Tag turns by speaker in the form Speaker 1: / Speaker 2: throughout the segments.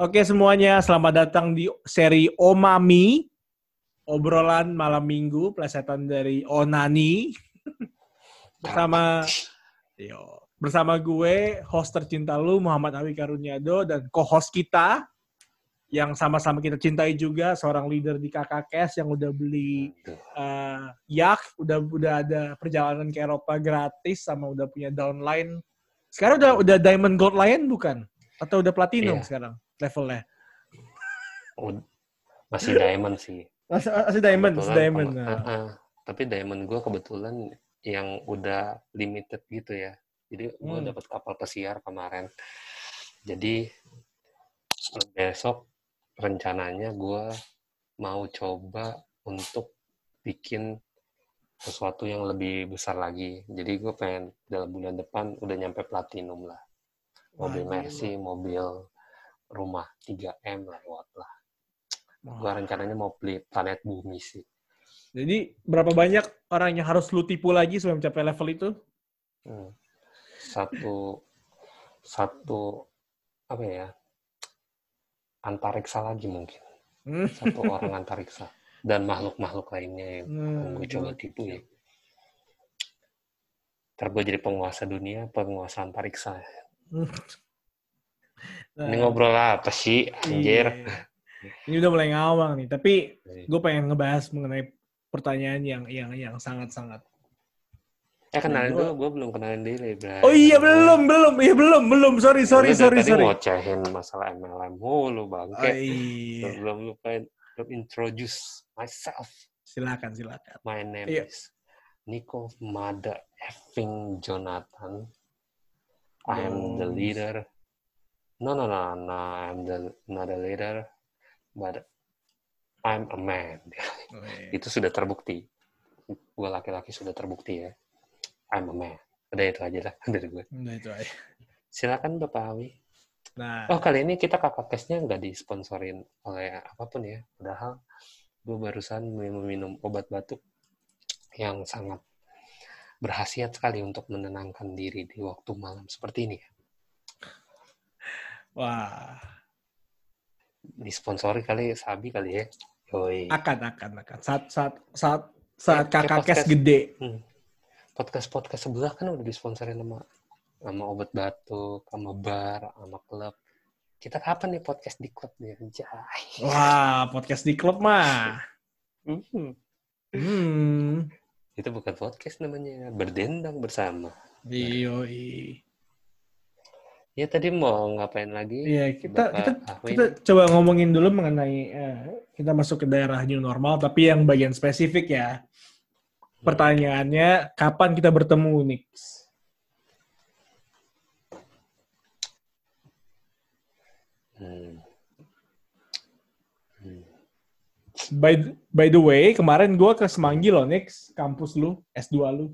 Speaker 1: Oke semuanya, selamat datang di seri Omami. Obrolan malam minggu, plesetan dari Onani. bersama yo, bersama gue, host tercinta lu Muhammad Awi Karunyado dan co-host kita yang sama-sama kita cintai juga seorang leader di KKKS yang udah beli uh, yak, udah udah ada perjalanan ke Eropa gratis sama udah punya downline. Sekarang udah udah diamond gold lion bukan? Atau udah platinum
Speaker 2: Iya.
Speaker 1: sekarang levelnya?
Speaker 2: Ud- Masih diamond sih.
Speaker 1: Masih, masih diamond, masih
Speaker 2: Kebetulan
Speaker 1: diamond. Nah.
Speaker 2: Ah, ah. Tapi diamond gue kebetulan yang udah limited gitu ya. Jadi gue
Speaker 1: Hmm.
Speaker 2: dapat kapal pesiar kemarin. Jadi besok rencananya gue mau coba untuk bikin sesuatu yang lebih besar lagi. Jadi gue pengen dalam bulan depan udah nyampe platinum lah. Mobil Mercy, mobil rumah 3M lewat lah.
Speaker 1: Wah.
Speaker 2: Gue rencananya mau beli planet bumi sih.
Speaker 1: Jadi berapa banyak orang yang harus lu tipu lagi supaya mencapai level itu?
Speaker 2: Hmm. Satu satu apa ya? Antariksa lagi mungkin.
Speaker 1: Hmm.
Speaker 2: Satu orang antariksa dan makhluk-makhluk lainnya yang
Speaker 1: Hmm,
Speaker 2: gue coba tipu ya. Ntar gue jadi penguasa dunia, penguasa antariksa.
Speaker 1: Nah,
Speaker 2: Ini ngobrol apa sih, anjir?
Speaker 1: iya. Ini udah mulai ngawang nih, tapi
Speaker 2: Iya.
Speaker 1: gue pengen ngebahas mengenai pertanyaan yang yang yang sangat-sangat.
Speaker 2: Eh kenalin
Speaker 1: Gua-
Speaker 2: dulu, gue belum kenalin diri, Bray.
Speaker 1: Oh iya belum belum iya belum belum sorry sorry sorry
Speaker 2: tadi
Speaker 1: sorry.
Speaker 2: ngocehin masalah MLM mulu,
Speaker 1: Oh,
Speaker 2: bangke.
Speaker 1: iya.
Speaker 2: Belum lupain, belum introduce myself.
Speaker 1: Silakan silakan.
Speaker 2: My name
Speaker 1: Iya.
Speaker 2: is Nico Mada effing Jonathan. I am the
Speaker 1: Oh.
Speaker 2: leader. No, no, no, no. I'm the not a leader, but I'm a man.
Speaker 1: Oh, iya.
Speaker 2: Itu sudah terbukti. Gue laki-laki sudah terbukti ya. I'm a man. Udah itu aja lah dari gue.
Speaker 1: Udah itu aja.
Speaker 2: Silakan Bapak Awi.
Speaker 1: Nah,
Speaker 2: Oh kali ini kita kakak case-nya nggak disponsorin oleh apa pun ya. Padahal gue barusan meminum obat batuk yang sangat berhasiat sekali untuk menenangkan diri di waktu malam seperti ini.
Speaker 1: Wah
Speaker 2: Disponsori kali Sabi kali ya. Yoi.
Speaker 1: akan akan akan saat saat saat saat
Speaker 2: kayak
Speaker 1: kakak kes
Speaker 2: podcast.
Speaker 1: gede.
Speaker 2: Hmm. Podcast-podcast sebelah kan udah disponsorin sama sama obat batuk, sama bar, sama klub. Kita kapan nih podcast di klub nih? Anjay.
Speaker 1: Wah podcast di klub mah.
Speaker 2: Hmm.
Speaker 1: Hmm.
Speaker 2: Itu bukan podcast namanya, berdendang bersama.
Speaker 1: Iyo,
Speaker 2: Ya tadi mau ngapain lagi?
Speaker 1: Iya, kita
Speaker 2: Bapak
Speaker 1: kita kita coba ngomongin dulu mengenai eh, kita masuk ke daerah new normal, tapi yang bagian spesifik ya. Pertanyaannya, kapan kita bertemu, Nix?
Speaker 2: Hmm. Hmm.
Speaker 1: By by the way, kemarin gue ke Semanggi loh, Nix, kampus lu, S2 lu.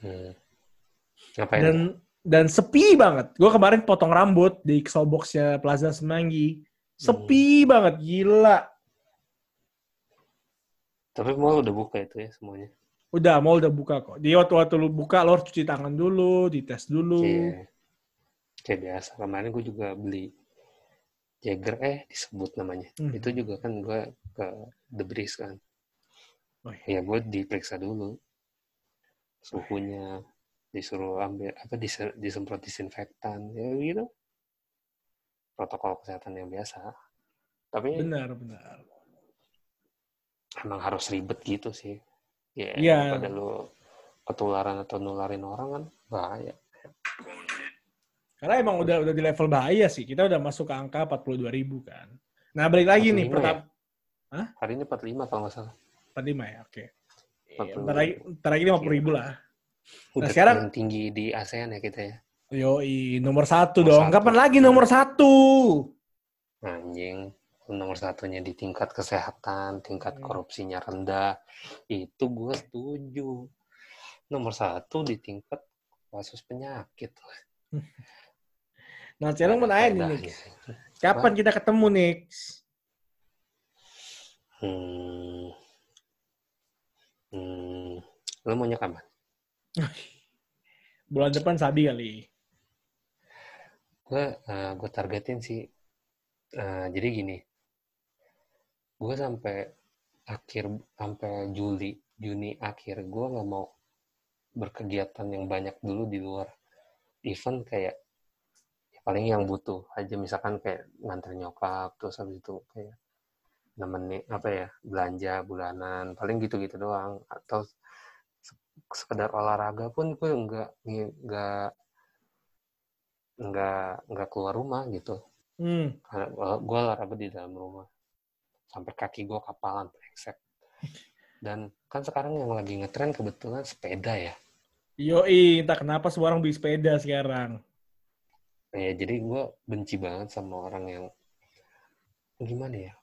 Speaker 2: Hmm. Ngapain?
Speaker 1: Dan dan sepi banget. Gue kemarin potong rambut di Xbox-nya Plaza Semanggi. Sepi banget, gila.
Speaker 2: Tapi mall udah buka itu ya semuanya.
Speaker 1: Udah, mall udah buka kok. Di waktu-waktu lu buka, lo harus cuci tangan dulu, dites dulu.
Speaker 2: Kayak, kayak biasa. Kemarin gue juga beli Jagger, eh disebut namanya.
Speaker 1: Hmm.
Speaker 2: Itu juga kan gue ke The Breeze kan.
Speaker 1: Oh, iya.
Speaker 2: Ya gue diperiksa dulu. Suhunya, disuruh ambil, apa, dis- disemprot disinfektan. Ya gitu. Protokol kesehatan yang biasa. Tapi
Speaker 1: Benar, benar.
Speaker 2: emang harus ribet gitu sih. Ya,
Speaker 1: Iya.
Speaker 2: daripada lu ketularan atau nularin orang kan bahaya.
Speaker 1: Karena emang udah udah di level bahaya sih. Kita udah masuk ke angka 42 ribu kan. Nah, balik lagi nih.
Speaker 2: 45
Speaker 1: Pertama,
Speaker 2: Hari ini 45 kalau nggak salah.
Speaker 1: 45 ya, oke.
Speaker 2: 40.
Speaker 1: Bentar lagi, bentar lagi 50 ribu lah.
Speaker 2: Udah
Speaker 1: sekarang-
Speaker 2: paling tinggi di ASEAN ya kita ya.
Speaker 1: Yoi, nomor satu
Speaker 2: Nomor
Speaker 1: dong.
Speaker 2: satu.
Speaker 1: Kapan lagi nomor satu?
Speaker 2: Anjing, nomor satunya di tingkat kesehatan, tingkat
Speaker 1: Hmm.
Speaker 2: korupsinya rendah. Itu gue setuju. Nomor satu di tingkat kasus penyakit.
Speaker 1: Nah, sekarang mau nanya nih. Kapan kita ketemu, Nix?
Speaker 2: Hmm. Hmm. Lo maunya kapan?
Speaker 1: Bulan depan Sabi kali.
Speaker 2: Gue gue targetin sih uh, jadi gini. Gue sampai akhir sampai Juli Juni akhir gue nggak mau berkegiatan yang banyak dulu di luar event kayak ya paling yang butuh aja. Misalkan kayak nganter nyokap terus habis itu kayak nemenin apa ya belanja bulanan. Paling gitu-gitu doang. Atau sekedar olahraga pun gue nggak nggak nggak nggak keluar rumah gitu. Hmm. karena gue olahraga di dalam rumah. Sampai kaki gue kapalan brengsek. Dan kan sekarang yang lagi ngetren kebetulan sepeda ya.
Speaker 1: Yoi, entah kenapa semua orang beli sepeda sekarang.
Speaker 2: Ya, jadi gue benci banget sama orang yang gimana ya,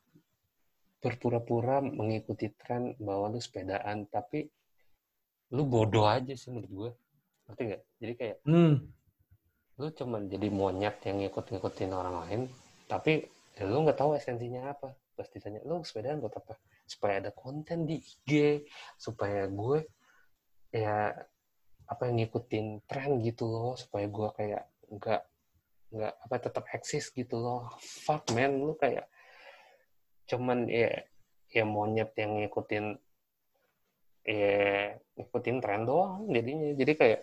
Speaker 2: berpura-pura mengikuti tren bahwa lu sepedaan, tapi lu bodoh aja sih menurut gue. Ngerti gak? Jadi kayak, hmm. lu cuman jadi monyet yang ngikut-ngikutin orang lain, tapi ya lu nggak tahu esensinya apa. Pas ditanya, lu sepedaan buat apa? Supaya ada konten di IG, supaya gue ya apa yang ngikutin tren gitu loh supaya gue kayak nggak nggak apa tetap eksis gitu loh fuck man lu kayak cuman ya ya monyet yang ngikutin ya ngikutin tren doang jadinya. Jadi kayak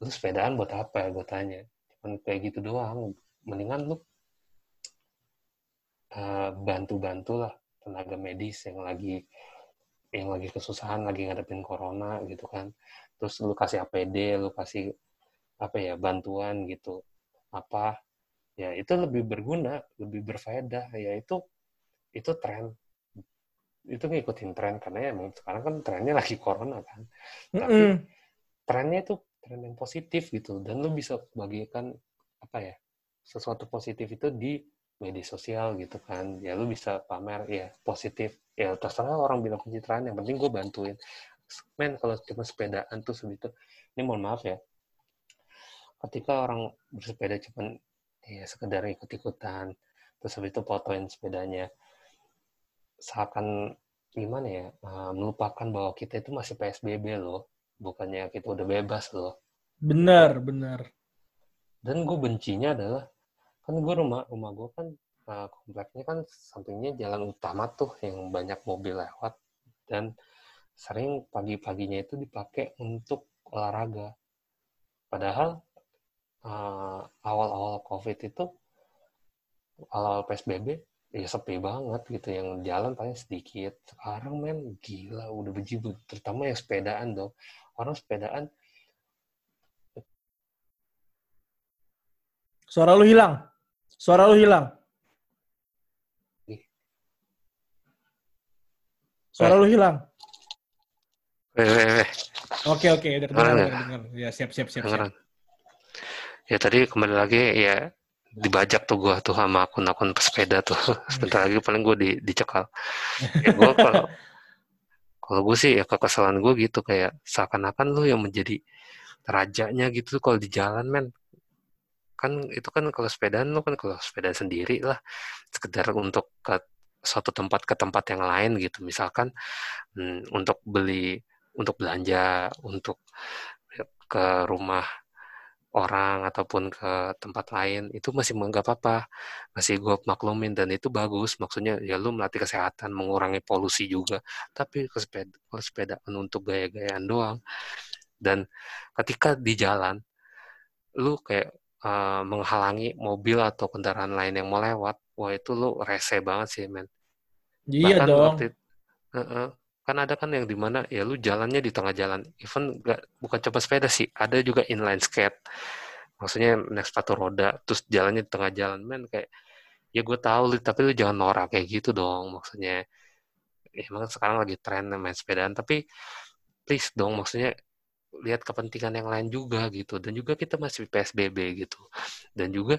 Speaker 2: lu sepedaan buat apa? gue tanya. Cuman kayak gitu doang. Mendingan lu uh, bantu-bantu lah tenaga medis yang lagi yang lagi kesusahan lagi ngadepin corona gitu kan. Terus lu kasih APD lu kasih apa ya bantuan gitu. Apa? Ya itu lebih berguna lebih berfaedah. Ya itu itu tren itu ngikutin tren karena ya emang sekarang kan trennya lagi corona kan. Tapi mm -hmm. trennya itu tren yang positif gitu dan lu bisa bagikan apa ya sesuatu positif itu di media sosial gitu kan. Ya lu bisa pamer ya positif. Ya terserah orang bilang pencitraan yang penting gue bantuin. Men kalau cuma sepedaan tuh segitu. Ini mohon maaf ya. Ketika orang bersepeda cuma ya sekedar ikut-ikutan terus habis itu fotoin sepedanya seakan gimana ya uh, melupakan bahwa kita itu masih PSBB loh. Bukannya kita udah bebas loh.
Speaker 1: Benar benar.
Speaker 2: Dan gue bencinya adalah kan gue rumah rumah gue kan uh, kompleknya kan sampingnya jalan utama tuh yang banyak mobil lewat. Dan sering pagi-paginya itu dipakai untuk olahraga. Padahal uh, awal-awal COVID itu, awal-awal PSBB, ya sepi banget gitu. Yang jalan paling sedikit. Sekarang men, gila, udah bejibut. Terutama yang sepedaan dong. Orang sepedaan.
Speaker 1: Suara lu hilang. Suara lu hilang. Suara lu hilang. Oke oke, udah dengar, dengar. Ya siap siap siap. siap.
Speaker 2: Ya tadi kembali lagi ya dibajak tuh gua tuh sama akun-akun pesepeda tuh. Sebentar lagi paling gue di, dicekal. Ya gue kalau kalau gue sih ya kekesalan gue gitu kayak seakan-akan lu yang menjadi rajanya gitu kalau di jalan men kan itu kan kalau sepedaan lu kan kalau sepeda sendiri lah sekedar untuk ke suatu tempat ke tempat yang lain gitu misalkan hmm, untuk beli untuk belanja, untuk ke rumah orang ataupun ke tempat lain itu masih nggak apa-apa masih gue maklumin dan itu bagus. Maksudnya ya lu melatih kesehatan mengurangi polusi juga. Tapi ke sepeda kalau sepeda untuk gaya-gayaan doang. Dan ketika di jalan lu kayak uh, menghalangi mobil atau kendaraan lain yang mau lewat wah itu lu rese banget sih men.
Speaker 1: Iya Bahkan dong. waktu,
Speaker 2: uh -uh, kan ada kan yang di mana ya lu jalannya di tengah jalan. Even gak, bukan coba sepeda sih ada juga inline skate. Maksudnya naik sepatu roda terus jalannya di tengah jalan. Men kayak ya gue tahu tapi lu jangan norak kayak gitu dong maksudnya. Ya, emang sekarang lagi tren main sepedaan tapi please dong maksudnya lihat kepentingan yang lain juga gitu. Dan juga kita masih PSBB gitu. Dan juga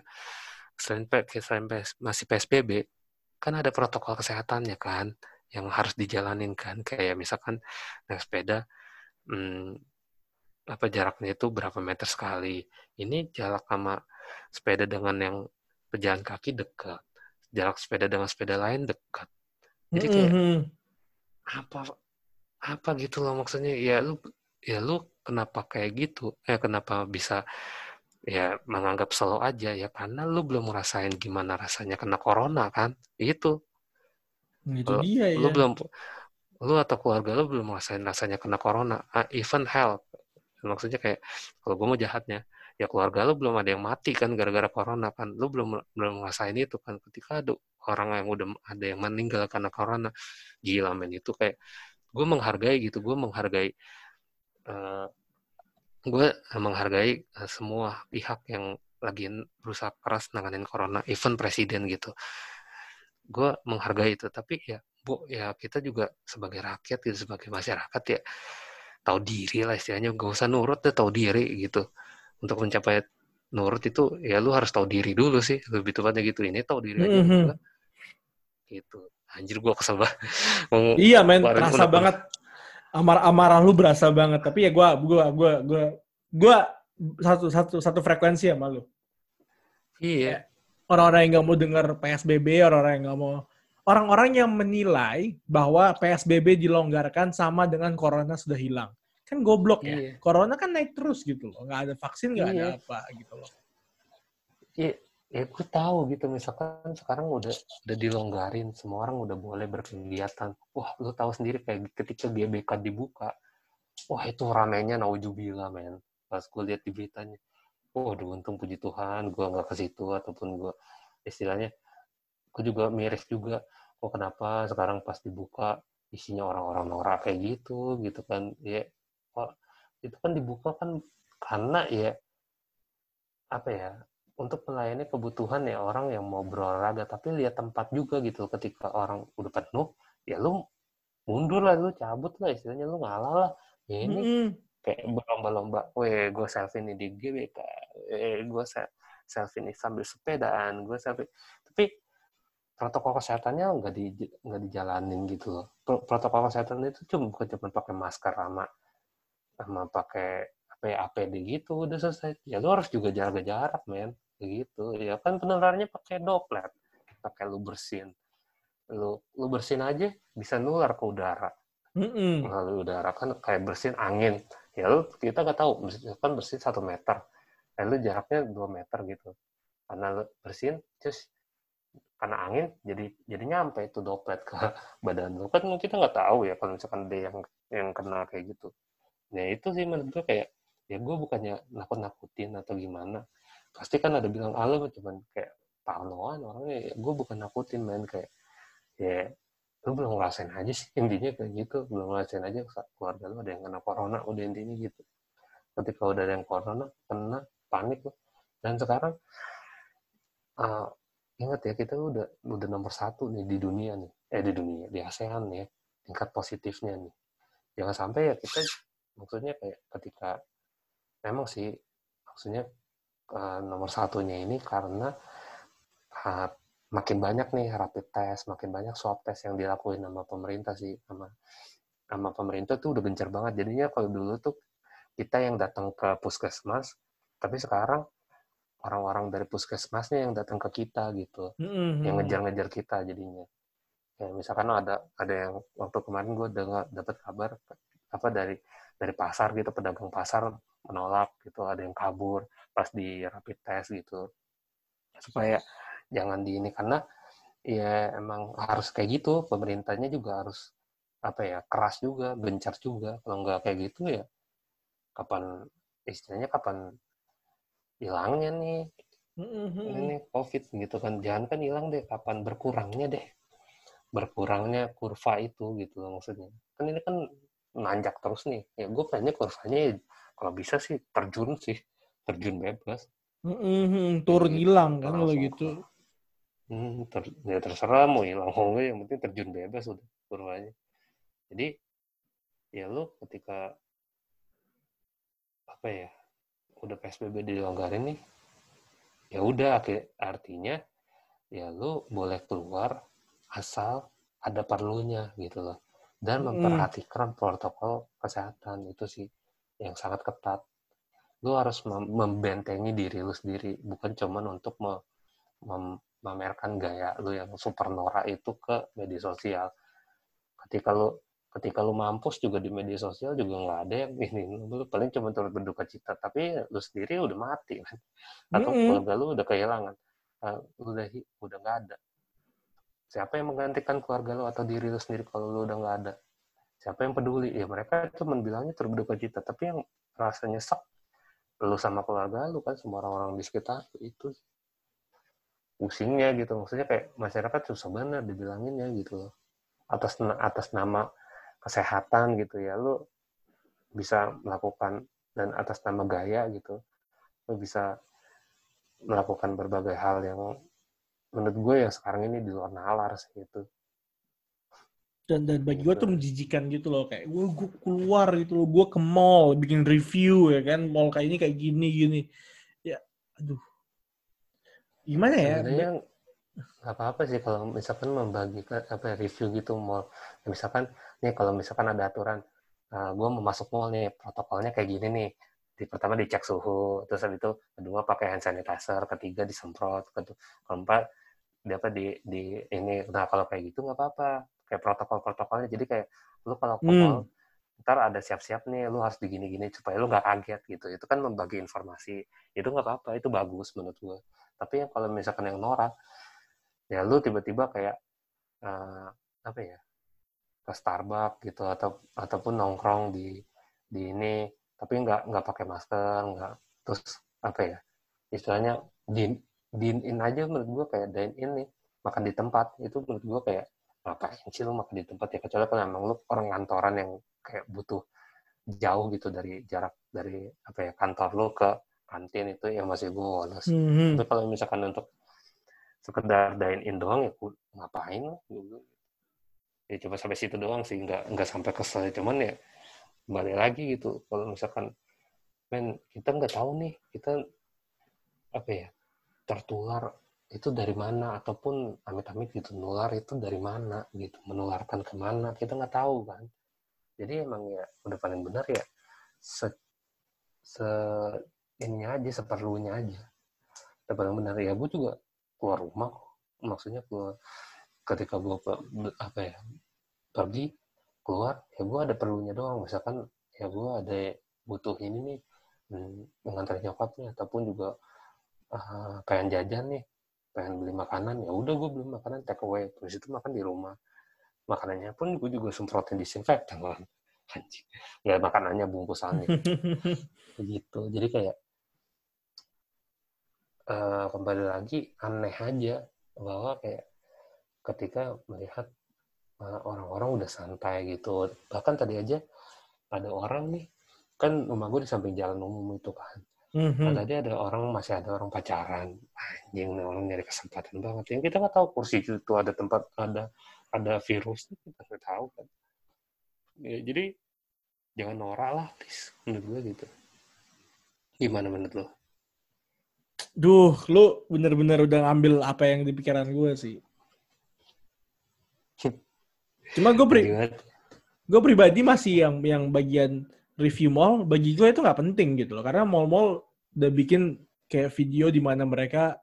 Speaker 2: selain, selain masih PSBB kan ada protokol kesehatannya kan yang harus dijalanin kan. Kayak misalkan naik sepeda hmm, apa jaraknya itu berapa meter sekali. Ini jarak sama sepeda dengan yang pejalan kaki dekat. Jarak sepeda dengan sepeda lain dekat. Jadi kayak mm. -hmm. apa apa gitu loh maksudnya. Ya lu ya lu kenapa kayak gitu? Eh kenapa bisa ya menganggap slow aja? Ya karena lu belum ngerasain gimana rasanya kena corona kan? Itu
Speaker 1: itu
Speaker 2: lu,
Speaker 1: dia ya.
Speaker 2: lu belum lu atau keluarga lu belum ngerasain rasanya kena corona uh, even health maksudnya kayak kalau gue mau jahatnya. Ya keluarga lu belum ada yang mati kan gara-gara corona kan. Lu belum belum ngerasain itu kan. Ketika ada orang yang udah ada yang meninggal karena corona. Gila men. Itu kayak gue menghargai gitu. Gue menghargai uh, gue menghargai uh, semua pihak yang lagi berusaha keras nanganin corona. Even presiden gitu gue menghargai itu tapi ya bu ya kita juga sebagai rakyat gitu sebagai masyarakat ya tahu diri lah istilahnya. Gak usah nurut deh tahu diri gitu. Untuk mencapai nurut itu ya lu harus tahu diri dulu sih lebih tepatnya gitu. Ini tahu diri aja mm -hmm. gitu. Anjir gue kesel banget.
Speaker 1: Iya men terasa banget. Amar amarah lu berasa banget. Tapi ya gue gue gue gue gue satu satu satu frekuensi sama lu.
Speaker 2: Iya
Speaker 1: orang-orang yang nggak mau dengar psbb orang-orang yang nggak mau orang-orang yang menilai bahwa PSBB dilonggarkan sama dengan corona sudah hilang. Kan goblok ya. Iya. Corona kan naik terus gitu loh. Nggak ada vaksin, nggak iya. ada apa gitu loh.
Speaker 2: Iya, ya gue tahu gitu. Misalkan sekarang udah udah dilonggarin, semua orang udah boleh berkegiatan. Wah, lu tahu sendiri kayak ketika GBK dibuka, wah itu ramenya naujubillah men. Pas gue lihat di beritanya, udah untung puji Tuhan, gue nggak ke situ ataupun gue istilahnya gue juga miris juga kok kenapa sekarang pas dibuka isinya orang-orang norak kayak gitu gitu kan ya kok itu kan dibuka kan karena ya apa ya untuk melayani kebutuhan ya orang yang mau berolahraga tapi lihat tempat juga gitu ketika orang udah penuh ya lu mundur lah lu cabut lah istilahnya lu ngalah lah ya ini mm -hmm. kayak berlomba-lomba weh gue selfie ini di GBK eh gue selfie ini sambil sepedaan gue selfie tapi protokol kesehatannya nggak di nggak dijalanin gitu loh. Protokol kesehatan itu cuma bukan cuma pakai masker sama sama pakai apa ya APD gitu udah selesai. Ya lu harus juga jaga jarak men gitu. Ya kan penularannya pakai doplet, pakai lu bersin. Lu lu bersin aja bisa nular ke udara. Mm -hmm. Lalu udara kan kayak bersin angin. Ya lu kita nggak tahu kan bersin satu meter. Lalu jaraknya dua meter gitu. Karena lu bersin, terus karena angin jadi jadi nyampe itu doplet ke badan lu. Kan kita nggak tahu ya kalau misalkan ada yang yang kena kayak gitu. Nah itu sih menurut gue kayak ya gue bukannya nakut nakutin atau gimana. Pasti kan ada bilang ah cuman kayak parnoan orangnya. Ya, gue bukan nakutin main kayak ya lu belum ngerasain aja sih intinya kayak gitu. Belum ngerasain aja keluarga lu ada yang kena corona udah intinya gitu. Ketika udah ada yang corona kena panik lo dan sekarang uh, ingat ya kita udah udah nomor satu nih di dunia nih. Eh di dunia di ASEAN ya tingkat positifnya nih. Jangan sampai ya kita maksudnya kayak ketika memang sih maksudnya uh, nomor satunya ini karena uh, makin banyak nih rapid test makin banyak swab test yang dilakuin sama pemerintah sih sama sama pemerintah tuh udah gencar banget. Jadinya kalau dulu tuh kita yang datang ke puskesmas tapi sekarang orang-orang dari puskesmasnya yang datang ke kita gitu, mm-hmm. yang ngejar-ngejar kita jadinya. Ya, misalkan ada ada yang waktu kemarin gue dengar dapat kabar apa dari dari pasar gitu pedagang pasar menolak gitu ada yang kabur pas di rapid test gitu supaya jangan di ini karena ya emang harus kayak gitu pemerintahnya juga harus apa ya keras juga gencar juga kalau nggak kayak gitu ya kapan istilahnya kapan hilangnya nih. Mm-hmm. ini covid gitu kan. Jangan kan hilang deh kapan berkurangnya deh. Berkurangnya kurva itu gitu loh maksudnya. Kan ini kan nanjak terus nih. Ya gue pengennya kurvanya ya, kalau bisa sih terjun sih. Terjun bebas.
Speaker 1: Mm-hmm. turun hilang kan kalau gitu.
Speaker 2: Hmm, ter, ya terserah mau hilang mau enggak yang penting terjun bebas udah kurvanya. Jadi ya lo ketika apa ya udah PSBB dilonggarin nih, ya udah artinya ya lu boleh keluar asal ada perlunya gitu loh. Dan memperhatikan protokol kesehatan itu sih yang sangat ketat. Lu harus membentengi diri lu sendiri bukan cuman untuk mem memamerkan gaya lu yang super norak itu ke media sosial. Ketika lu ketika lu mampus juga di media sosial juga nggak ada yang ini lu paling cuma turut berduka cita tapi lu sendiri udah mati kan? Atau mm -hmm. keluarga lu udah kehilangan? Uh, udah udah nggak ada. Siapa yang menggantikan keluarga lu atau diri lu sendiri kalau lu udah nggak ada? Siapa yang peduli? Ya mereka cuma bilangnya turut berduka cita tapi yang rasanya nyesek lu sama keluarga lu kan semua orang-orang di sekitar itu pusingnya gitu maksudnya kayak masyarakat susah banget dibilanginnya gitu loh. Atas atas nama kesehatan gitu ya lu bisa melakukan dan atas nama gaya gitu lu bisa melakukan berbagai hal yang menurut gue yang sekarang ini di luar nalar sih itu
Speaker 1: dan dan bagi gue tuh gitu. menjijikan gitu loh kayak gue gue keluar gitu loh gue ke mall bikin review ya kan mall kayak ini kayak gini gini. Ya aduh. Gimana ya?
Speaker 2: Sebenarnya nggak apa-apa sih kalau misalkan membagikan apa ya, review gitu mall. Ya, misalkan nih kalau misalkan ada aturan uh, eh, gue mau masuk mall nih protokolnya kayak gini nih. Di pertama dicek suhu terus habis itu kedua pakai hand sanitizer ketiga disemprot keempat di apa di di ini. Nah kalau kayak gitu nggak apa-apa kayak protokol protokolnya jadi kayak lu kalau ke mall hmm. ntar ada siap-siap nih lu harus digini-gini supaya lu nggak kaget gitu. Itu kan membagi informasi. Itu nggak apa-apa itu bagus menurut gue tapi yang kalau misalkan yang norak ya lu tiba-tiba kayak uh, apa ya ke Starbucks gitu atau ataupun nongkrong di di ini tapi nggak nggak pakai masker nggak terus apa ya istilahnya din din in aja menurut gue kayak dine in nih makan di tempat itu menurut gue kayak ngapain sih lu makan di tempat ya kecuali kalau emang lu orang kantoran yang kayak butuh jauh gitu dari jarak dari apa ya kantor lu ke kantin itu yang masih gue Mm -hmm. Tapi kalau misalkan untuk sekedar dine in doang ya ngapain gitu. Ya coba sampai situ doang sih nggak nggak sampai kesel cuman ya balik lagi gitu. Kalau misalkan men kita nggak tahu nih kita apa ya tertular itu dari mana ataupun amit-amit gitu nular itu dari mana gitu menularkan ke mana kita nggak tahu kan. Jadi emang ya udah paling benar ya se, se ini aja seperlunya aja. Udah paling benar. Ya gue juga keluar rumah maksudnya keluar ketika gue apa ya pergi keluar ya gue ada perlunya doang. Misalkan ya gue ada butuh ini nih hmm, mengantar nyokap nih ataupun juga uh, pengen jajan nih pengen beli makanan ya udah gue beli makanan take away. Terus itu makan di rumah. Makanannya pun gue juga semprotin disinfektan kan anjing. Nggak makanannya bungkusannya begitu. Jadi kayak uh, kembali lagi aneh aja bahwa kayak ketika melihat orang-orang udah santai gitu. Bahkan tadi aja ada orang nih kan rumah gue di samping jalan umum itu kan. Mm-hmm. nah, tadi ada orang masih ada orang pacaran. Anjing orang nyari kesempatan banget. Yang kita nggak tahu kursi itu ada tempat ada ada virus kita nggak tahu kan. Ya, jadi jangan norak lah please menurut gue gitu. Gimana menurut lo?
Speaker 1: Duh, lu bener-bener udah ngambil apa yang di pikiran gue sih. Cuma gue pri gue pribadi masih yang yang bagian review mall bagi gue itu nggak penting gitu loh. Karena mall-mall udah bikin kayak video di mana mereka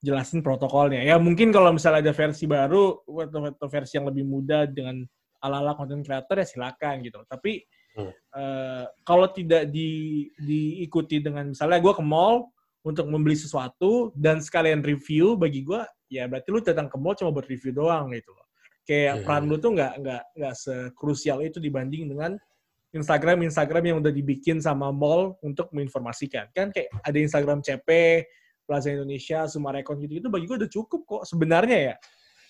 Speaker 1: jelasin protokolnya. Ya mungkin kalau misalnya ada versi baru atau versi yang lebih mudah dengan ala-ala konten kreator ya silakan gitu tapi hmm. uh, kalau tidak di, diikuti dengan misalnya gue ke mall untuk membeli sesuatu dan sekalian review bagi gue ya berarti lu datang ke mall cuma buat review doang gitu loh kayak yeah. peran lu tuh nggak nggak nggak sekrusial itu dibanding dengan Instagram Instagram yang udah dibikin sama mall untuk menginformasikan kan kayak ada Instagram CP Plaza Indonesia Sumarekon gitu itu bagi gue udah cukup kok sebenarnya ya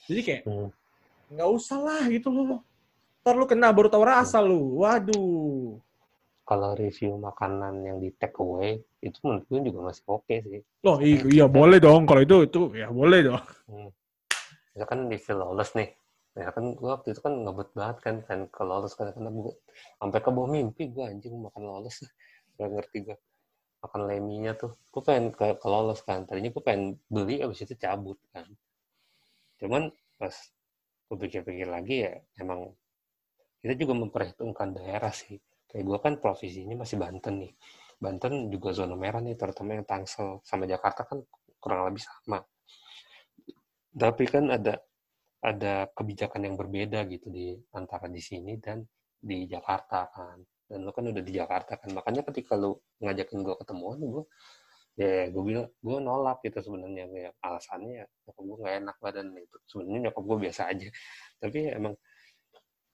Speaker 1: jadi kayak nggak hmm. usah lah gitu loh ntar lu kena baru tau rasa lu waduh
Speaker 2: kalau review makanan yang di take away itu menurut gue juga masih oke okay sih.
Speaker 1: Oh iya, iya boleh dong kalau itu itu ya boleh dong. Hmm.
Speaker 2: kan di lawless nih. Ya kan gue waktu itu kan ngebut banget kan kan ke lawless kan karena gue sampai ke bawah mimpi gue anjing makan lawless. Gak ngerti gue makan leminya tuh. Gue pengen ke, ke lawless kan. Tadinya gue pengen beli abis itu cabut kan. Cuman pas gue pikir-pikir lagi ya emang kita juga memperhitungkan daerah sih kayak gue kan provinsinya masih Banten nih Banten juga zona merah nih terutama yang Tangsel sama Jakarta kan kurang lebih sama tapi kan ada ada kebijakan yang berbeda gitu di antara di sini dan di Jakarta kan. Dan lu kan udah di Jakarta kan. Makanya ketika lu ngajakin gue ketemuan gue ya gue bilang gue nolak gitu sebenarnya. Kayak alasannya nyokap gue nggak enak badan itu sebenarnya nyokap gue biasa aja. Tapi ya emang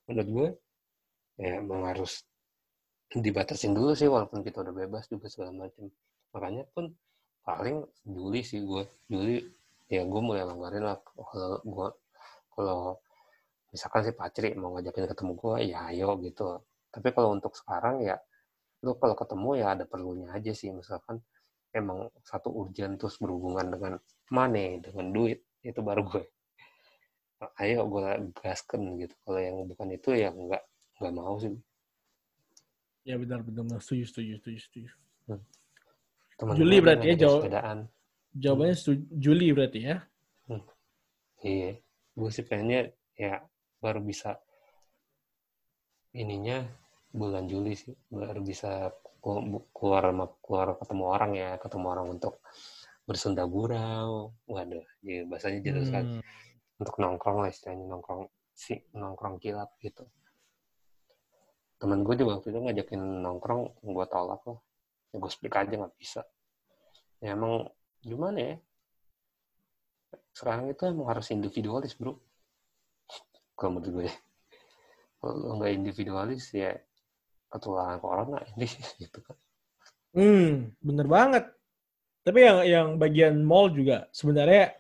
Speaker 2: menurut gue ya emang harus dibatasin dulu sih walaupun kita udah bebas juga segala macam makanya pun paling Juli sih gue Juli ya gue mulai langgarin lah. Kalau gue kalau misalkan si Pacri mau ngajakin ketemu gue ya ayo gitu. Tapi kalau untuk sekarang ya lu kalau ketemu ya ada perlunya aja sih. Misalkan emang satu urgent terus berhubungan dengan money dengan duit itu baru gue ayo gue gaskan gitu. Kalau yang bukan itu ya nggak nggak mau sih.
Speaker 1: Ya benar benar setuju setuju setuju setuju. Hmm.
Speaker 2: Teman
Speaker 1: Juli berarti ya jawab jawabannya setuju, Juli berarti ya?
Speaker 2: Hmm. iya gue sih pengennya ya baru bisa ininya bulan Juli sih baru bisa keluar keluar ketemu orang ya ketemu orang untuk bersunda gurau. Waduh ya bahasanya jelas hmm. sekali untuk nongkrong lah istilahnya nongkrong si nongkrong kilap gitu. Temen gue juga waktu itu ngajakin nongkrong gue tolak loh ya gue speak aja nggak bisa. Ya emang gimana ya sekarang itu emang harus individualis bro. Kalau menurut gue ya. Kalau nggak individualis ya ketularan corona ini gitu kan.
Speaker 1: Hmm bener banget. Tapi yang yang bagian mall juga sebenarnya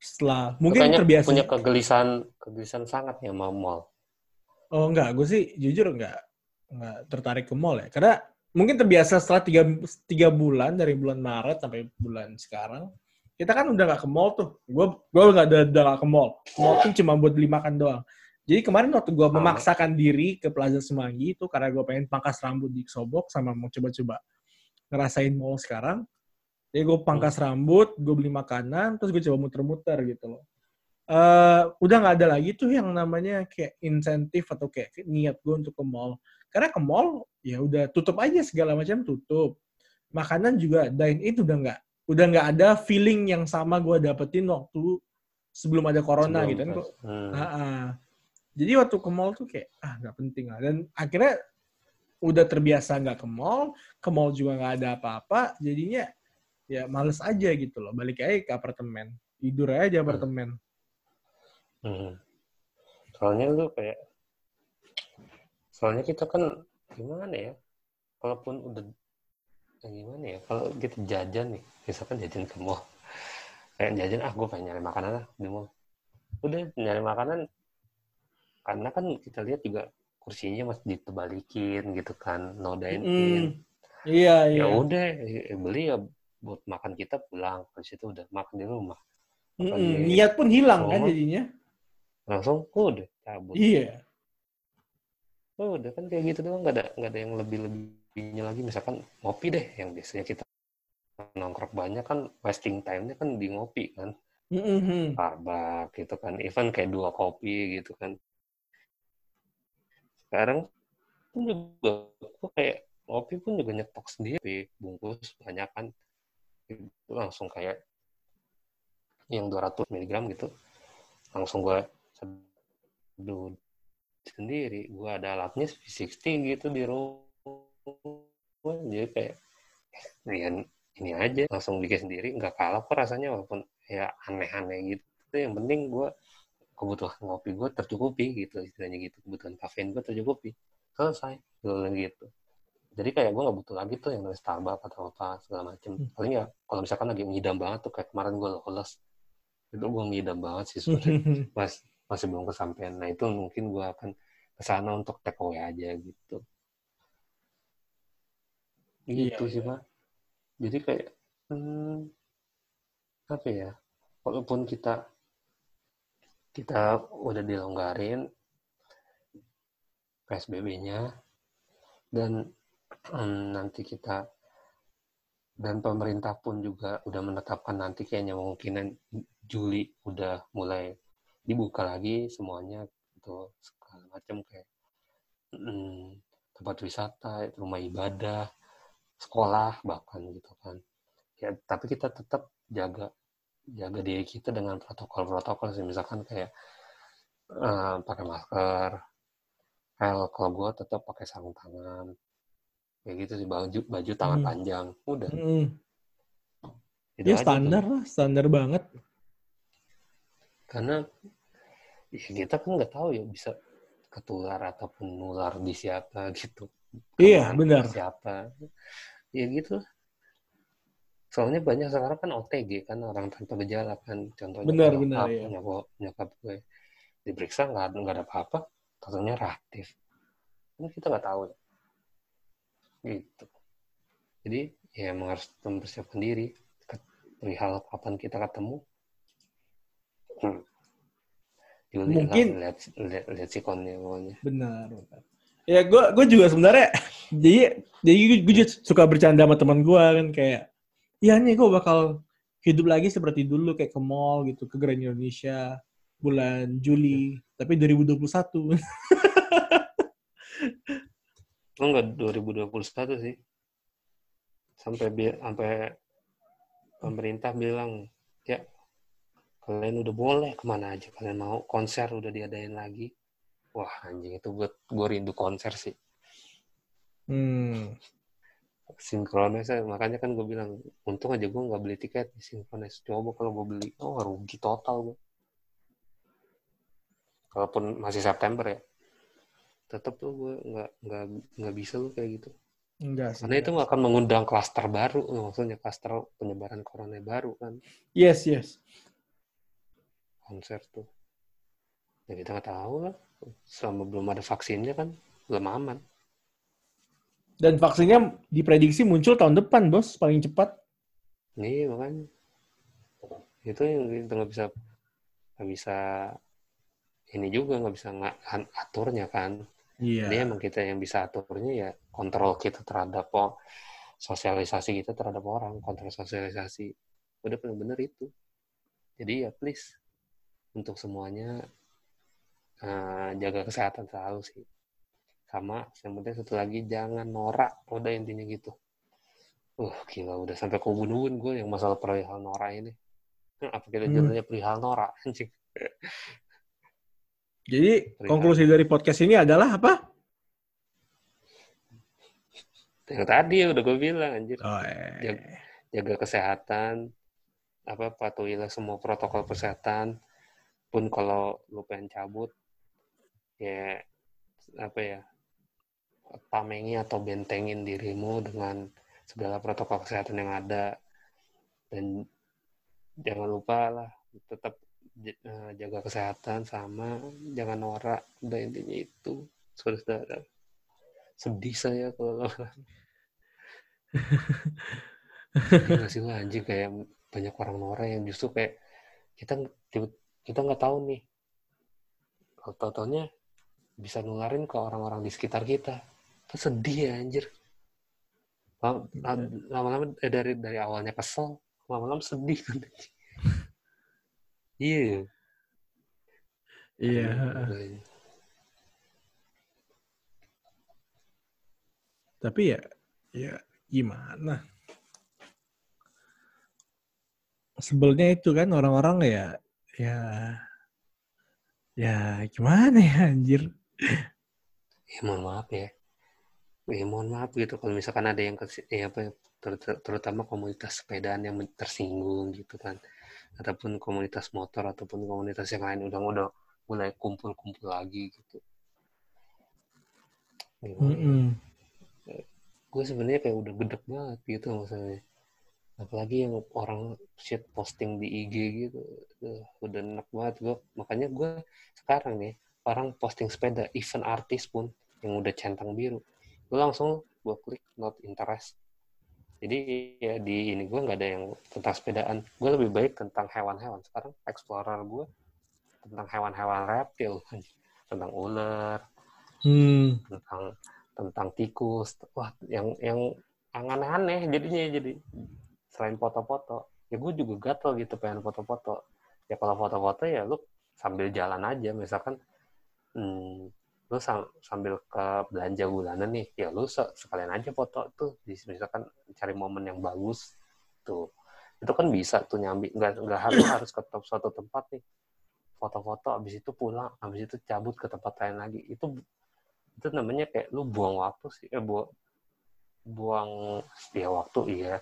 Speaker 1: setelah mungkin terbiasa
Speaker 2: punya kegelisahan kegelisahan sangat ya mau mall.
Speaker 1: Oh enggak gue sih jujur enggak enggak tertarik ke mall ya. Karena mungkin terbiasa setelah tiga, tiga bulan dari bulan Maret sampai bulan sekarang kita kan udah nggak ke mall tuh gue gue nggak ada udah gak ke mall mall tuh cuma buat beli makan doang jadi kemarin waktu gue memaksakan diri ke Plaza Semanggi itu karena gue pengen pangkas rambut di Sobok sama mau coba-coba ngerasain mall sekarang. Jadi gue pangkas hmm. rambut, gue beli makanan, terus gue coba muter-muter gitu loh. Uh, udah nggak ada lagi tuh yang namanya kayak insentif atau kayak niat gue untuk ke mall. Karena ke mall ya udah tutup aja segala macam tutup. Makanan juga dine in udah nggak udah nggak ada feeling yang sama gue dapetin waktu sebelum ada corona sebelum gitu kan. Hmm. Uh -uh jadi waktu ke mall tuh kayak ah nggak penting lah. Dan akhirnya udah terbiasa nggak ke mall ke mall juga nggak ada apa-apa jadinya ya males aja gitu loh. Balik aja ke apartemen. Tidur aja di apartemen.
Speaker 2: Hmm. soalnya lu kayak soalnya kita kan gimana ya kalaupun udah ya gimana ya? Kalau kita jajan nih misalkan jajan ke mall. Kayak jajan ah gue pengen nyari makanan lah di mall. Udah nyari makanan karena kan kita lihat juga kursinya masih ditebalikin gitu kan no dine in.
Speaker 1: Iya iya.
Speaker 2: ya udah eh, beli ya buat makan kita pulang. Ke situ udah makan di rumah.
Speaker 1: Mm -mm. niat pun hilang kan jadinya.
Speaker 2: Langsung oh, udah cabut.
Speaker 1: Iya.
Speaker 2: Oh, udah kan kayak gitu doang nggak ada nggak ada yang lebih lebihnya lagi. Misalkan ngopi deh yang biasanya kita nongkrong banyak kan wasting time-nya kan di ngopi kan.
Speaker 1: Mm-hmm.
Speaker 2: Starbucks gitu kan even kayak dua kopi gitu kan. Sekarang pun juga aku kayak kopi pun juga nyetok sendiri bungkus banyak kan. Itu langsung kayak yang 200 mg gitu langsung gue seduh sendiri. Gue ada alatnya V60 gitu di rumah jadi kayak ya ini aja langsung bikin sendiri nggak kalah kok rasanya walaupun ya aneh-aneh gitu. Yang penting gue kebutuhan ngopi gue tercukupi gitu istilahnya gitu. Kebutuhan kafein gue tercukupi. Selesai gitu. Jadi kayak gue nggak butuh lagi tuh yang dari Starbucks atau apa segala macem. Hmm. paling ya kalau misalkan lagi ngidam banget tuh kayak kemarin gue lolos itu gue ngidam banget sih sebenarnya mas masih belum kesampaian. Nah itu mungkin gue akan ke sana untuk take away aja gitu. iya, gitu iya, sih iya. pak jadi kayak hmm, apa ya walaupun kita kita udah dilonggarin PSBB-nya dan um, nanti kita dan pemerintah pun juga udah menetapkan nanti kayaknya kemungkinan Juli udah mulai dibuka lagi semuanya itu segala macam kayak um, tempat wisata, rumah ibadah, sekolah bahkan gitu kan. Ya tapi kita tetap jaga jaga diri kita dengan protokol-protokol sih misalkan kayak uh, pakai masker Well, kalau gue tetap pakai sarung tangan. Kayak gitu sih baju baju tangan
Speaker 1: Hmm.
Speaker 2: panjang. Udah.
Speaker 1: Mm.
Speaker 2: Gitu
Speaker 1: Ya standar lah, standar banget.
Speaker 2: Karena ya kita kan nggak tahu ya bisa ketular ataupun nular di siapa gitu.
Speaker 1: Iya, benar.
Speaker 2: Siapa. Ya gitu. Soalnya banyak sekarang kan OTG kan orang tanpa gejala kan. Contohnya
Speaker 1: Benar, benar,
Speaker 2: nyokap,
Speaker 1: iya.
Speaker 2: nyokap, nyokap gue diperiksa nggak ada nggak ada apa-apa, katanya reaktif. Kan kita nggak tahu ya. Gitu. Jadi ya emang harus mempersiapkan diri perihal kapan kita ketemu. Hmm.
Speaker 1: Mungkin-
Speaker 2: lihat lihat, lihat sikonnya pokoknya.
Speaker 1: Benar, benar. Ya gue gue juga sebenarnya jadi jadi gue juga suka bercanda sama teman gue kan kayak ya nih gue bakal hidup lagi seperti dulu kayak ke mall gitu ke Grand Indonesia bulan Juli tapi 2021
Speaker 2: Oh enggak 2021 sih. Sampai sampai pemerintah bilang ya kalian udah boleh ke mana aja kalian mau konser udah diadain lagi. Wah anjing itu gue gue rindu konser sih.
Speaker 1: hmm.
Speaker 2: Sinkronis ya, makanya kan gue bilang untung aja gue nggak beli tiket di sinkronis. Coba kalau gue beli, oh rugi total gue. Kalaupun masih September ya, tetap tuh gue nggak nggak nggak bisa lu kayak gitu.
Speaker 1: enggak sih
Speaker 2: Karena itu akan mengundang klaster baru, maksudnya klaster penyebaran corona baru kan,
Speaker 1: yes yes
Speaker 2: konser tuh. Ya kita nggak tahu lah, selama belum ada vaksinnya kan, belum aman.
Speaker 1: dan vaksinnya diprediksi muncul tahun depan bos paling cepat
Speaker 2: Nih makanya, itu yang kita nggak bisa nggak bisa ini juga nggak bisa nga- an- aturnya kan.
Speaker 1: iya
Speaker 2: Jadi emang kita yang bisa aturnya ya kontrol kita terhadap oh, sosialisasi kita terhadap orang, kontrol sosialisasi. Udah bener-bener itu. Jadi ya please untuk semuanya eh, jaga kesehatan selalu sih. Sama yang penting satu lagi jangan norak. Udah intinya gitu. Uh gila udah sampai ke ubun-ubun gue yang masalah perihal norak ini. Apa kita
Speaker 1: Hmm.
Speaker 2: judulnya perihal norak anjing.
Speaker 1: jadi konklusi dari podcast ini adalah apa
Speaker 2: Yang tadi udah gue bilang anjir.
Speaker 1: oh, eh.
Speaker 2: Jaga, jaga kesehatan apa patuhilah semua protokol kesehatan pun kalau lu pengen cabut ya apa ya tamengi atau bentengin dirimu dengan segala protokol kesehatan yang ada. Dan jangan lupa lah tetap eh, jaga kesehatan sama jangan norak udah intinya itu. Saudara. Sedih saya kalau Sedih gak sih anjing kayak banyak orang norak yang justru kayak kita kita nggak tahu nih. Kalau tau-taunya bisa nularin ke orang-orang di sekitar kita. Itu sedih ya anjir. Lam- lama-lama eh, dari dari awalnya kesel lama-lama sedih kan iya.
Speaker 1: Iya
Speaker 2: Aduh,
Speaker 1: tapi ya ya gimana? Sebelnya itu kan orang-orang ya ya ya gimana ya anjir
Speaker 2: ya mohon maaf ya. Ya mohon maaf gitu kalau misalkan ada yang ya apa ya, ter- ter- terutama komunitas sepedaan yang tersinggung gitu kan. Ataupun komunitas motor ataupun komunitas yang lain udah udah mulai kumpul-kumpul lagi gitu. Ya?
Speaker 1: Mm-mm.
Speaker 2: gue sebenarnya kayak udah gedek banget gitu maksudnya. Apalagi yang orang shit posting di IG gitu. Udah enak banget gue makanya gue sekarang nih orang posting sepeda event artis pun yang udah centang biru. Gue langsung gue klik not interest. Jadi ya di ini gue nggak ada yang tentang sepedaan. Gue lebih baik tentang hewan-hewan. Sekarang explorer gue tentang hewan-hewan reptil tentang ular
Speaker 1: Hmm.
Speaker 2: tentang tentang tikus. Wah yang yang yang aneh-aneh jadinya jadi selain foto-foto. Ya gue juga gatel gitu pengen foto-foto. Ya kalau foto-foto ya lu sambil jalan aja. Misalkan hmm, lu sam- sambil ke belanja bulanan nih ya lu se- sekalian aja foto tuh. Di- misalkan cari momen yang bagus tuh. Itu kan bisa tuh nyambi nggak nggak harus harus ke top suatu tempat nih. Foto-foto abis itu pulang abis itu cabut ke tempat lain lagi. Itu itu namanya kayak lu buang waktu sih eh buang buang ya waktu iya.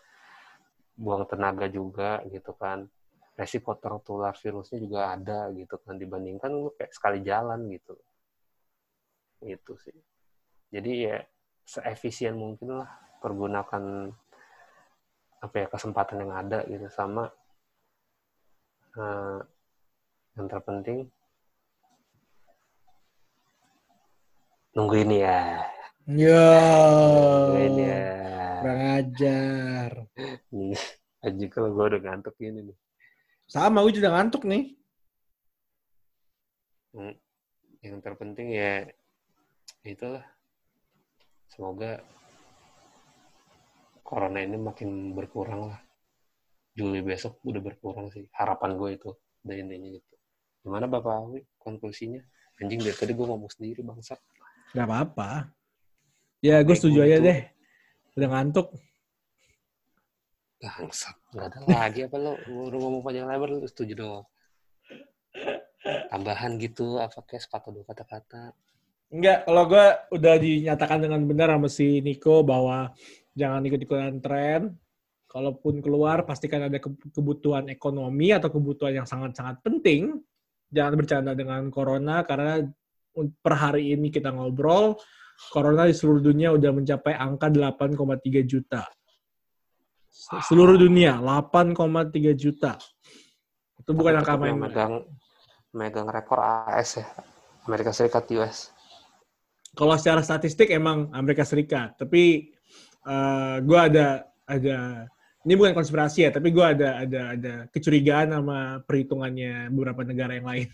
Speaker 2: Buang tenaga juga gitu kan resiko tertular virusnya juga ada gitu kan dibandingkan lu kayak sekali jalan gitu. Itu sih. Jadi ya seefisien mungkin lah pergunakan apa ya kesempatan yang ada gitu sama uh, yang terpenting nungguin ya.
Speaker 1: Ya
Speaker 2: nungguin ya.
Speaker 1: Kurang ajar.
Speaker 2: Aja kalau gue udah ngantuk ini nih
Speaker 1: sama gue juga ngantuk nih.
Speaker 2: Hmm, yang terpenting ya itulah. Semoga corona ini makin berkurang lah. Juli besok udah berkurang sih harapan gue itu udah intinya gitu. Gimana bapak Awi konklusinya? Anjing dari tadi gue ngomong sendiri bangsat.
Speaker 1: Nggak apa-apa. Ya gue setuju aja
Speaker 2: itu.
Speaker 1: deh. Udah ngantuk
Speaker 2: bangsat nggak ada lagi apa lo Lu udah ngomong panjang lebar lu setuju dong tambahan gitu apa kayak sepatah dua kata-kata
Speaker 1: Enggak, kalau gue udah dinyatakan dengan benar sama si Niko bahwa jangan ikut-ikutan tren. Kalaupun keluar, pastikan ada ke- kebutuhan ekonomi atau kebutuhan yang sangat-sangat penting. Jangan bercanda dengan corona, karena per hari ini kita ngobrol, corona di seluruh dunia udah mencapai angka 8,3 juta. Se- Seluruh dunia, 8,3 juta. Itu bukan angka main-main.
Speaker 2: megang megang rekor AS ya Amerika Serikat US
Speaker 1: kalau secara statistik emang Amerika Serikat, tapi uh, gue ada ada ini bukan konspirasi ya, tapi gue ada ada ada kecurigaan sama perhitungannya beberapa negara yang lain.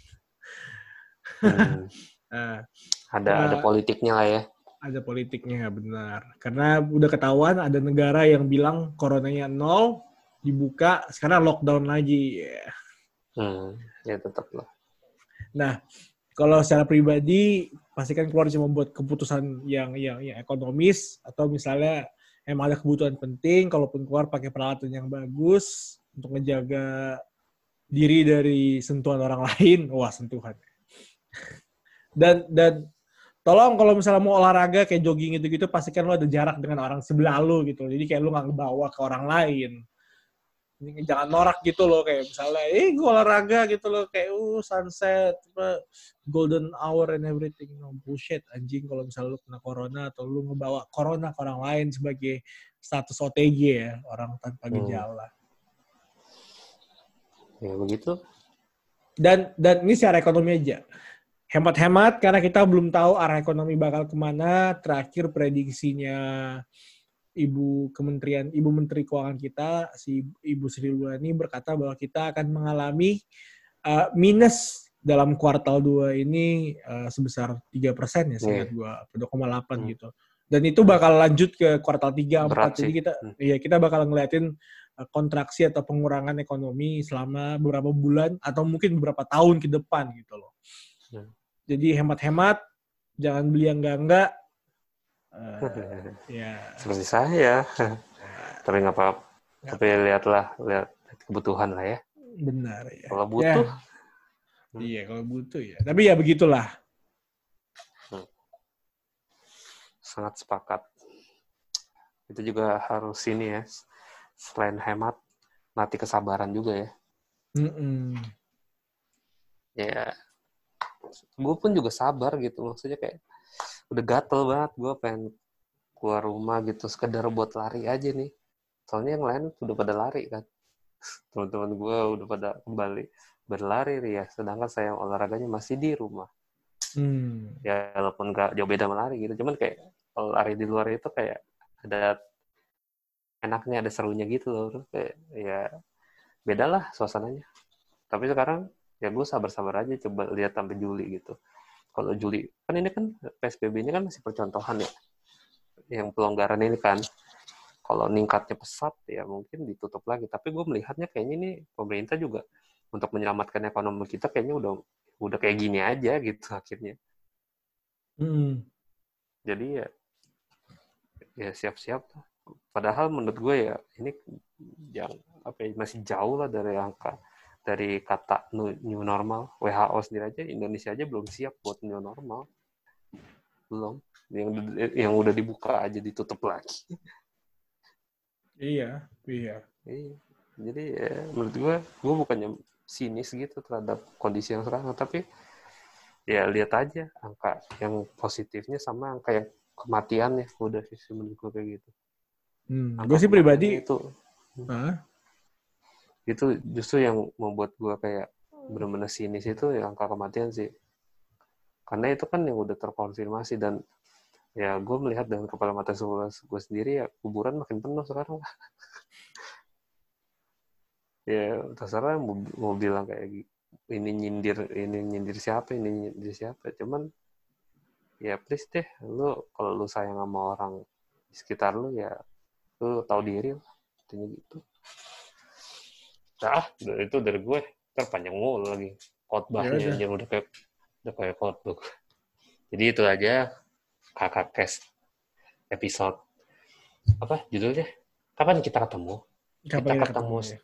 Speaker 2: Hmm,
Speaker 1: Uh,
Speaker 2: ada ada
Speaker 1: Nah.
Speaker 2: politiknya lah ya
Speaker 1: ada politiknya benar, karena udah ketahuan ada negara yang bilang coronanya nol dibuka, sekarang lockdown lagi.
Speaker 2: hmm, ya tetap lah
Speaker 1: Nah, kalau secara pribadi pastikan keluar cuma buat keputusan yang yang, yang ekonomis atau misalnya emang ada kebutuhan penting, kalaupun keluar pakai peralatan yang bagus untuk menjaga diri dari sentuhan orang lain, wah sentuhan. Dan dan tolong kalau misalnya mau olahraga kayak jogging gitu-gitu pastikan lo ada jarak dengan orang sebelah lo gitu. Jadi kayak lo nggak ngebawa ke orang lain. Ini jangan norak gitu loh kayak misalnya eh gue olahraga gitu loh kayak uh sunset apa golden hour and everything no bullshit anjing kalau misalnya lu kena corona atau lu ngebawa corona ke orang lain sebagai status OTG ya orang tanpa
Speaker 2: Hmm.
Speaker 1: gejala
Speaker 2: ya begitu
Speaker 1: dan dan ini secara ekonomi aja hemat-hemat karena kita belum tahu arah ekonomi bakal ke mana terakhir prediksinya ibu kementerian ibu menteri keuangan kita si ibu Sri Mulyani berkata bahwa kita akan mengalami uh, minus dalam kuartal 2 ini uh, sebesar 3 persen ya seingat gua 2,8
Speaker 2: Hmm.
Speaker 1: gitu dan itu bakal lanjut ke kuartal 3
Speaker 2: Berat
Speaker 1: 4 jadi
Speaker 2: sih.
Speaker 1: kita
Speaker 2: Hmm.
Speaker 1: ya kita bakal ngeliatin uh, kontraksi atau pengurangan ekonomi selama beberapa bulan atau mungkin beberapa tahun ke depan gitu loh.
Speaker 2: Hmm.
Speaker 1: Jadi hemat-hemat, jangan beli yang enggak-enggak. Uh, ya,
Speaker 2: seperti saya tapi nggak apa-apa tapi lihatlah lihat kebutuhan lah ya
Speaker 1: benar ya.
Speaker 2: kalau butuh
Speaker 1: Ya, iya, kalau butuh ya. Tapi ya begitulah.
Speaker 2: sangat sepakat itu juga harus ini ya selain hemat latih kesabaran juga ya
Speaker 1: Mm-mm.
Speaker 2: ya gue pun juga sabar gitu maksudnya kayak udah gatel banget gue pengen keluar rumah gitu sekedar buat lari aja nih. Soalnya yang lain udah pada lari kan. Teman-teman gue udah pada kembali berlari ya sedangkan saya olahraganya masih di rumah.
Speaker 1: Hmm.
Speaker 2: ya walaupun gak jauh beda melari gitu cuman kayak kalau lari di luar itu kayak ada enaknya ada serunya gitu loh. Kayak ya beda lah suasananya. Tapi sekarang ya gue sabar-sabar aja coba lihat sampai Juli gitu. Kalau Juli kan ini kan PSBB ini kan masih percontohan ya yang pelonggaran ini kan. Kalau ningkatnya pesat ya mungkin ditutup lagi. Tapi gue melihatnya kayaknya ini pemerintah juga untuk menyelamatkan ekonomi kita kayaknya udah udah kayak gini aja gitu akhirnya.
Speaker 1: Mm.
Speaker 2: jadi ya ya siap-siap. Padahal menurut gue ya ini yang apa ya, masih jauh lah dari angka dari kata new normal WHO sendiri aja Indonesia aja belum siap buat new normal. Belum. Yang yang udah dibuka aja ditutup lagi.
Speaker 1: Iya iya.
Speaker 2: Iya. Jadi ya, menurut gue gue bukannya sinis gitu terhadap kondisi yang sekarang tapi ya lihat aja angka yang positifnya sama angka yang kematian ya udah sih menurut gue kayak gitu.
Speaker 1: Hmm, gue sih pribadi
Speaker 2: itu. Huh? Itu justru yang membuat gue kayak benar-benar sinis itu ya angka kematian sih. Karena itu kan yang udah terkonfirmasi dan ya gue melihat dengan kepala mata gue sendiri ya kuburan makin penuh sekarang. Ya terserah mau, mau bilang kayak ini nyindir ini nyindir siapa ini nyindir siapa. Cuman ya please deh lu kalau lu sayang sama orang di sekitar lu ya lu tahu diri lah intinya gitu nah itu dari gue terpanjang mulu lagi khotbahnya ya, udah kayak udah kayak khotbah. Jadi itu aja kakak kes episode apa judulnya? Kapan kita ketemu? Kapan kita ketemu, ketemu ya?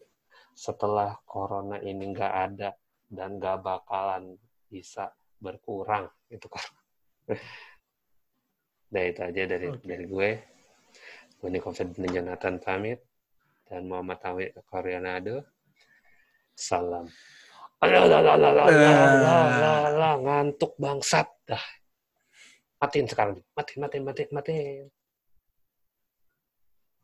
Speaker 2: setelah corona ini nggak ada dan gak bakalan bisa berkurang itu kan. Nah itu aja dari okay. dari gue. Gue ini Confident Jonathan pamit. Dan Muhammad Awi Koreanado salam. Alah, ngantuk bangsat. Dah. Matiin sekarang. Matiin matiin matiin matiin